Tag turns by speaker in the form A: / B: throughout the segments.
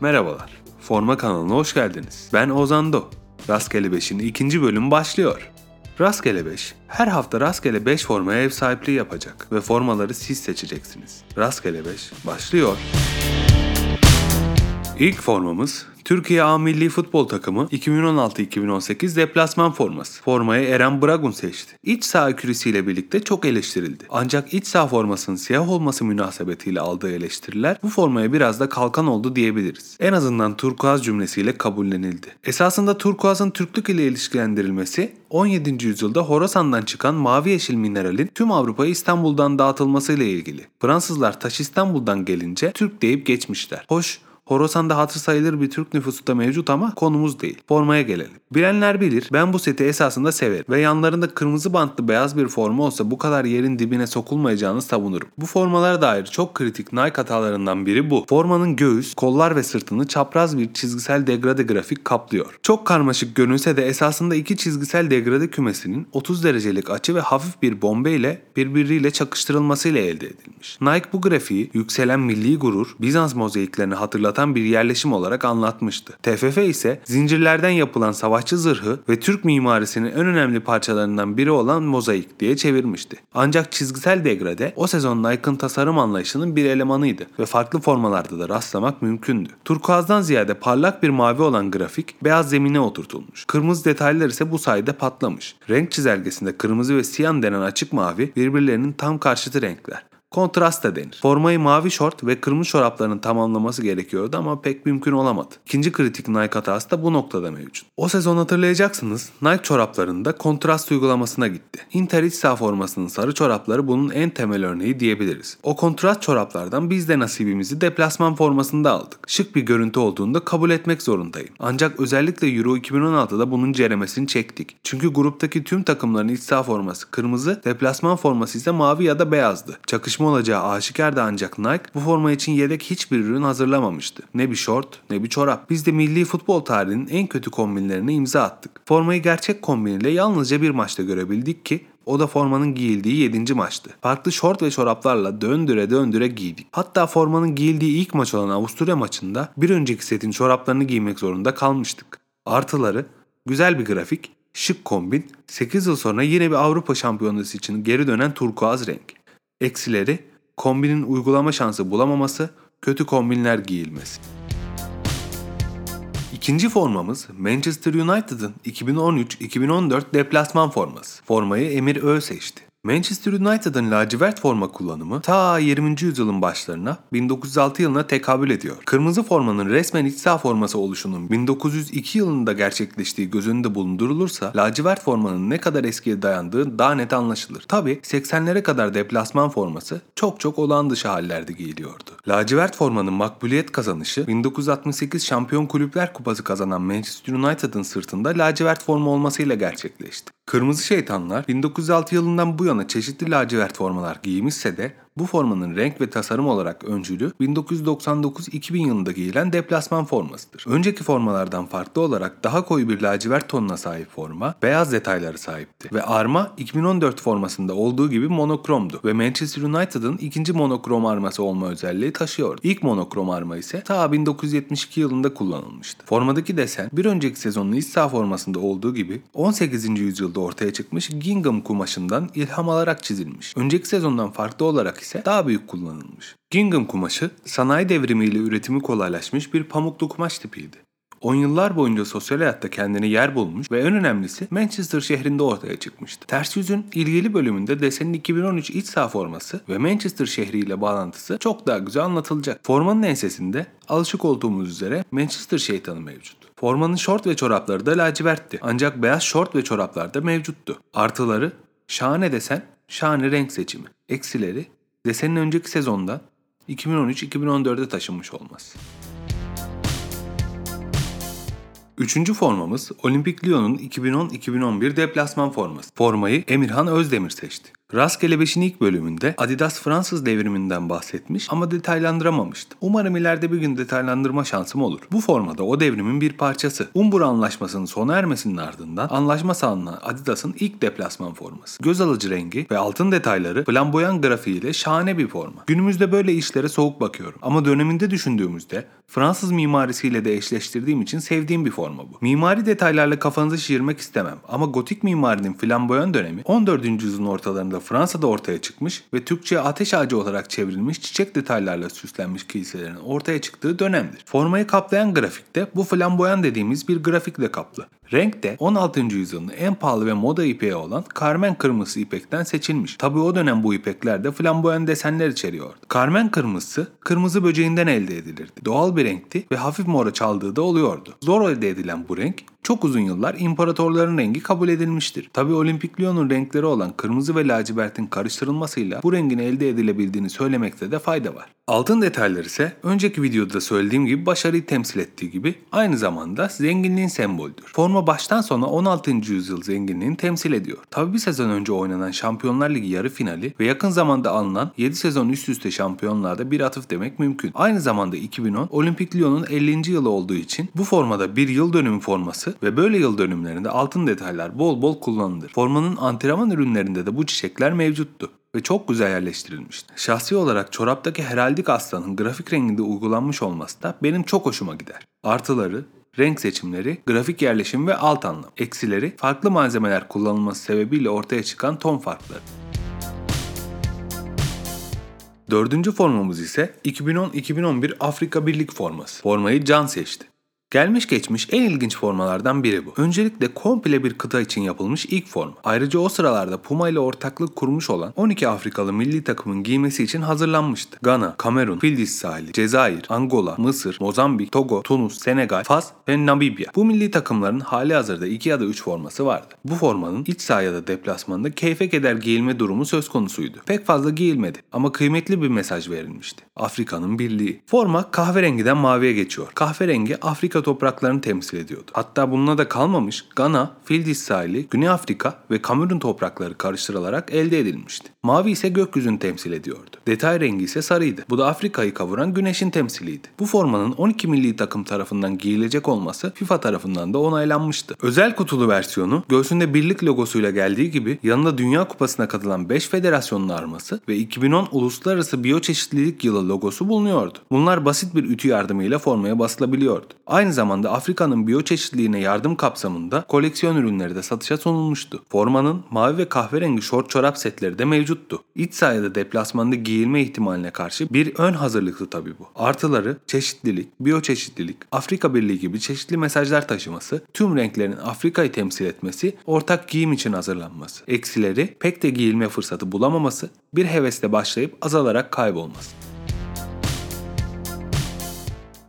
A: Merhabalar, Forma kanalına hoş geldiniz. Ben Ozan Do. Rastgele 5'in ikinci bölümü başlıyor. Rastgele 5, her hafta rastgele 5 formaya ev sahipliği yapacak ve formaları siz seçeceksiniz. Rastgele 5 başlıyor. İlk formamız Türkiye A Milli Futbol Takımı 2016-2018 deplasman forması. Formayı Eren Bragun seçti. İç saha küresiyle birlikte çok eleştirildi. Ancak iç saha formasının siyah olması münasebetiyle aldığı eleştiriler bu formaya biraz da kalkan oldu diyebiliriz. En azından turkuaz cümlesiyle kabullenildi. Esasında turkuazın Türklük ile ilişkilendirilmesi 17. yüzyılda Horasan'dan çıkan mavi yeşil mineralin tüm Avrupa'ya İstanbul'dan dağıtılmasıyla ilgili. Fransızlar taş İstanbul'dan gelince Türk deyip geçmişler. Hoş Horasan'da hatır sayılır bir Türk nüfusu da mevcut ama konumuz değil. Formaya gelelim. Bilenler bilir ben bu seti esasında severim ve yanlarında kırmızı bantlı beyaz bir forma olsa bu kadar yerin dibine sokulmayacağını savunurum. Bu formalara dair çok kritik Nike hatalarından biri bu. Formanın göğüs, kollar ve sırtını çapraz bir çizgisel degrade grafik kaplıyor. Çok karmaşık görünse de esasında iki çizgisel degrade kümesinin 30 derecelik açı ve hafif bir bombe ile birbiriyle çakıştırılmasıyla elde edilmiş. Nike bu grafiği yükselen milli gurur, Bizans mozaiklerini hatırlatan bir yerleşim olarak anlatmıştı. TFF ise zincirlerden yapılan savaşçı zırhı ve Türk mimarisinin en önemli parçalarından biri olan mozaik diye çevirmişti. Ancak çizgisel degrade o sezon Nike'ın tasarım anlayışının bir elemanıydı ve farklı formalarda da rastlamak mümkündü. Turkuazdan ziyade parlak bir mavi olan grafik beyaz zemine oturtulmuş. Kırmızı detaylar ise bu sayede patlamış. Renk çizelgesinde kırmızı ve siyan denen açık mavi birbirlerinin tam karşıtı renkler. Kontrast da denir. Formayı mavi şort ve kırmızı çoraplarının tamamlaması gerekiyordu ama pek mümkün olamadı. İkinci kritik Nike hatası da bu noktada mevcut. O sezon hatırlayacaksınız Nike çoraplarında kontrast uygulamasına gitti. Inter iç saha formasının sarı çorapları bunun en temel örneği diyebiliriz. O kontrast çoraplardan biz de nasibimizi deplasman formasında aldık. Şık bir görüntü olduğunda kabul etmek zorundayım. Ancak özellikle Euro 2016'da bunun ceremesini çektik. Çünkü gruptaki tüm takımların iç saha forması kırmızı, deplasman forması ise mavi ya da beyazdı. Çakışma olacağı aşikardı ancak Nike bu forma için yedek hiçbir ürün hazırlamamıştı. Ne bir şort ne bir çorap. Biz de milli futbol tarihinin en kötü kombinlerine imza attık. Formayı gerçek kombin ile yalnızca bir maçta görebildik ki o da formanın giyildiği 7. maçtı. Farklı şort ve çoraplarla döndüre döndüre giydik. Hatta formanın giyildiği ilk maç olan Avusturya maçında bir önceki setin çoraplarını giymek zorunda kalmıştık. Artıları güzel bir grafik, şık kombin, 8 yıl sonra yine bir Avrupa şampiyonası için geri dönen turkuaz renk. Eksileri kombinin uygulama şansı bulamaması, kötü kombinler giyilmesi. İkinci formamız Manchester United'ın 2013-2014 deplasman forması. Formayı Emir Ö seçti. Manchester United'ın lacivert forma kullanımı ta 20. yüzyılın başlarına 1906 yılına tekabül ediyor. Kırmızı formanın resmen iç saha forması oluşunun 1902 yılında gerçekleştiği göz önünde bulundurulursa lacivert formanın ne kadar eskiye dayandığı daha net anlaşılır. Tabi 80'lere kadar deplasman forması çok çok olağan dışı hallerde giyiliyordu. Lacivert formanın makbuliyet kazanışı 1968 Şampiyon Kulüpler Kupası kazanan Manchester United'ın sırtında lacivert forma olmasıyla gerçekleşti. Kırmızı Şeytanlar 1906 yılından bu yana çeşitli lacivert formalar giymişse de bu formanın renk ve tasarım olarak öncülü 1999-2000 yılında giyilen deplasman formasıdır. Önceki formalardan farklı olarak daha koyu bir lacivert tonuna sahip forma, beyaz detayları sahipti ve arma 2014 formasında olduğu gibi monokromdu ve Manchester United'ın ikinci monokrom arması olma özelliği taşıyordu. İlk monokrom arma ise ta 1972 yılında kullanılmıştı. Formadaki desen bir önceki sezonun iç saha formasında olduğu gibi 18. yüzyılda ortaya çıkmış gingham kumaşından ilham alarak çizilmiş. Önceki sezondan farklı olarak ise daha büyük kullanılmış. Gingham kumaşı sanayi devrimiyle üretimi kolaylaşmış bir pamuklu kumaş tipiydi. 10 yıllar boyunca sosyal hayatta kendini yer bulmuş ve en önemlisi Manchester şehrinde ortaya çıkmıştı. Ters yüzün ilgili bölümünde desenin 2013 iç saha forması ve Manchester şehriyle bağlantısı çok daha güzel anlatılacak. Formanın ensesinde alışık olduğumuz üzere Manchester şeytanı mevcut. Formanın şort ve çorapları da lacivertti. Ancak beyaz şort ve çoraplar da mevcuttu. Artıları şahane desen, şahane renk seçimi. Eksileri desenin önceki sezonda 2013-2014'e taşınmış olması. Üçüncü formamız Olimpik Lyon'un 2010-2011 deplasman forması. Formayı Emirhan Özdemir seçti. Rastgele 5'in ilk bölümünde Adidas Fransız devriminden bahsetmiş ama detaylandıramamıştı. Umarım ileride bir gün detaylandırma şansım olur. Bu formada o devrimin bir parçası. Umbur Anlaşması'nın sona ermesinin ardından anlaşma sağlanan Adidas'ın ilk deplasman forması. Göz alıcı rengi ve altın detayları flamboyan grafiğiyle şahane bir forma. Günümüzde böyle işlere soğuk bakıyorum ama döneminde düşündüğümüzde Fransız mimarisiyle de eşleştirdiğim için sevdiğim bir forma bu. Mimari detaylarla kafanızı şişirmek istemem ama gotik mimarinin flamboyan dönemi 14. yüzyılın ortalarında Fransa'da ortaya çıkmış ve Türkçe'ye ateş ağacı olarak çevrilmiş çiçek detaylarla süslenmiş kiliselerin ortaya çıktığı dönemdir. Formayı kaplayan grafikte bu flamboyan dediğimiz bir grafikle kaplı. Renk de 16. yüzyılın en pahalı ve moda ipeği olan karmen kırmızısı ipekten seçilmiş. Tabi o dönem bu ipekler de flamboyan desenler içeriyordu. Karmen kırmızısı kırmızı böceğinden elde edilirdi. Doğal bir renkti ve hafif mora çaldığı da oluyordu. Zor elde edilen bu renk çok uzun yıllar imparatorların rengi kabul edilmiştir. Tabi Olimpik Lyon'un renkleri olan kırmızı ve lacivertin karıştırılmasıyla bu rengin elde edilebildiğini söylemekte de fayda var. Altın detayları ise önceki videoda söylediğim gibi başarıyı temsil ettiği gibi aynı zamanda zenginliğin sembolüdür. Forma baştan sona 16. yüzyıl zenginliğini temsil ediyor. Tabi bir sezon önce oynanan Şampiyonlar Ligi yarı finali ve yakın zamanda alınan 7 sezon üst üste şampiyonlarda bir atıf demek mümkün. Aynı zamanda 2010 Olimpik Lyon'un 50. yılı olduğu için bu formada bir yıl dönümü forması ve böyle yıl dönümlerinde altın detaylar bol bol kullanılır. Formanın antrenman ürünlerinde de bu çiçekler mevcuttu ve çok güzel yerleştirilmişti. Şahsi olarak çoraptaki heraldik aslanın grafik renginde uygulanmış olması da benim çok hoşuma gider. Artıları, renk seçimleri, grafik yerleşim ve alt anlam. Eksileri, farklı malzemeler kullanılması sebebiyle ortaya çıkan ton farkları. Dördüncü formamız ise 2010-2011 Afrika Birlik forması. Formayı Can seçti. Gelmiş geçmiş en ilginç formalardan biri bu. Öncelikle komple bir kıta için yapılmış ilk forma. Ayrıca o sıralarda Puma ile ortaklık kurmuş olan 12 Afrikalı milli takımın giymesi için hazırlanmıştı. Gana, Kamerun, Fildis sahili, Cezayir, Angola, Mısır, Mozambik, Togo, Tunus, Senegal, Fas ve Namibya. Bu milli takımların hali hazırda 2 ya da 3 forması vardı. Bu formanın iç saha ya da deplasmanda keyfe keder giyilme durumu söz konusuydu. Pek fazla giyilmedi ama kıymetli bir mesaj verilmişti. Afrika'nın birliği. Forma kahverengiden maviye geçiyor. Kahverengi Afrika Afrika topraklarını temsil ediyordu. Hatta bununla da kalmamış Gana, Fildis sahili, Güney Afrika ve Kamerun toprakları karıştırılarak elde edilmişti. Mavi ise gökyüzünü temsil ediyordu. Detay rengi ise sarıydı. Bu da Afrika'yı kavuran güneşin temsiliydi. Bu formanın 12 milli takım tarafından giyilecek olması FIFA tarafından da onaylanmıştı. Özel kutulu versiyonu göğsünde birlik logosuyla geldiği gibi yanında Dünya Kupası'na katılan 5 federasyonun arması ve 2010 Uluslararası Biyoçeşitlilik Yılı logosu bulunuyordu. Bunlar basit bir ütü yardımıyla formaya basılabiliyordu. Aynı Aynı zamanda Afrika'nın biyoçeşitliliğine yardım kapsamında koleksiyon ürünleri de satışa sunulmuştu. Formanın mavi ve kahverengi şort çorap setleri de mevcuttu. İç sahada deplasmanda giyilme ihtimaline karşı bir ön hazırlıktı tabii bu. Artıları çeşitlilik, biyoçeşitlilik, Afrika Birliği gibi çeşitli mesajlar taşıması, tüm renklerin Afrika'yı temsil etmesi, ortak giyim için hazırlanması. Eksileri pek de giyilme fırsatı bulamaması, bir hevesle başlayıp azalarak kaybolması.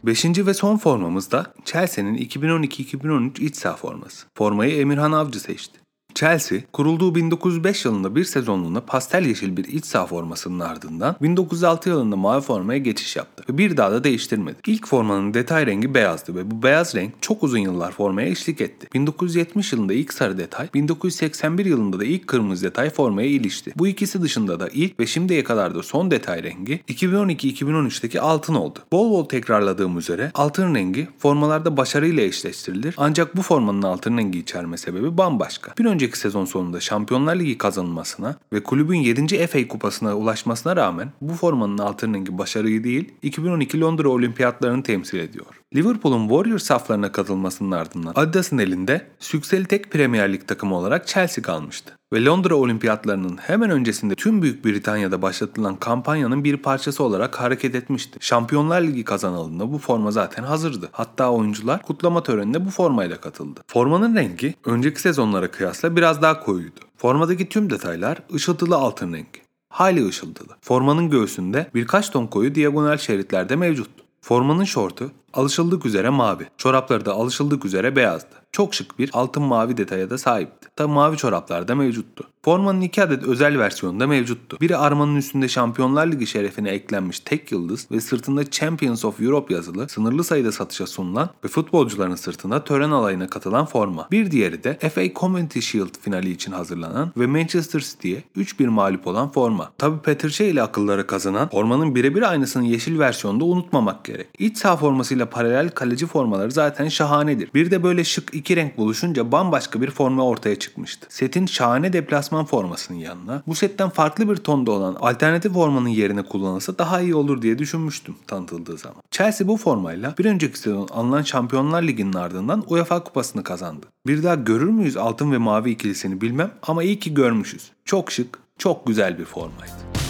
A: Beşinci ve son formamız da Chelsea'nin 2012-2013 iç saha forması. Formayı Emirhan Avcı seçti. Chelsea, kurulduğu 1905 yılında bir sezonluğuna pastel yeşil bir iç saha formasının ardından 1906 yılında mavi formaya geçiş yaptı ve bir daha da değiştirmedi. İlk formanın detay rengi beyazdı ve bu beyaz renk çok uzun yıllar formaya eşlik etti. 1970 yılında ilk sarı detay, 1981 yılında da ilk kırmızı detay formaya ilişti. Bu ikisi dışında da ilk ve şimdiye kadar da son detay rengi 2012-2013'teki altın oldu. Bol bol tekrarladığım üzere altın rengi formalarda başarıyla eşleştirilir ancak bu formanın altın rengi içerme sebebi bambaşka. Bir önce önceki sezon sonunda Şampiyonlar Ligi kazanılmasına ve kulübün 7. FA kupasına ulaşmasına rağmen bu formanın rengi başarıyı değil 2012 Londra olimpiyatlarını temsil ediyor. Liverpool'un Warriors saflarına katılmasının ardından Adidas'ın elinde sükseli tek Premier Lig takımı olarak Chelsea kalmıştı. Ve Londra olimpiyatlarının hemen öncesinde tüm Büyük Britanya'da başlatılan kampanyanın bir parçası olarak hareket etmişti. Şampiyonlar Ligi kazanıldığında bu forma zaten hazırdı. Hatta oyuncular kutlama törenine bu formayla katıldı. Formanın rengi önceki sezonlara kıyasla biraz daha koyuydu. Formadaki tüm detaylar ışıltılı altın rengi. Hayli ışıltılı. Formanın göğsünde birkaç ton koyu diagonal şeritlerde mevcut. Formanın şortu Alışıldık üzere mavi. Çorapları da alışıldık üzere beyazdı. Çok şık bir altın mavi detaya da sahipti. Tabi mavi çoraplar da mevcuttu. Formanın iki adet özel versiyonu da mevcuttu. Biri armanın üstünde Şampiyonlar Ligi şerefine eklenmiş tek yıldız ve sırtında Champions of Europe yazılı sınırlı sayıda satışa sunulan ve futbolcuların sırtında tören alayına katılan forma. Bir diğeri de FA Community Shield finali için hazırlanan ve Manchester City'ye 3-1 mağlup olan forma. Tabi Peter ile akılları kazanan formanın birebir aynısının yeşil versiyonunda unutmamak gerek. İç saha formasıyla paralel kaleci formaları zaten şahanedir. Bir de böyle şık iki renk buluşunca bambaşka bir forma ortaya çıkmıştı. Setin şahane deplasman formasının yanına bu setten farklı bir tonda olan alternatif formanın yerine kullanılsa daha iyi olur diye düşünmüştüm tanıtıldığı zaman. Chelsea bu formayla bir önceki sezon alınan Şampiyonlar Ligi'nin ardından UEFA Kupası'nı kazandı. Bir daha görür müyüz altın ve mavi ikilisini bilmem ama iyi ki görmüşüz. Çok şık, çok güzel bir formaydı.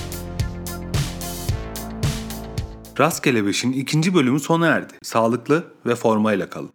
A: Rastgele 5'in ikinci bölümü sona erdi. Sağlıklı ve formayla kalın.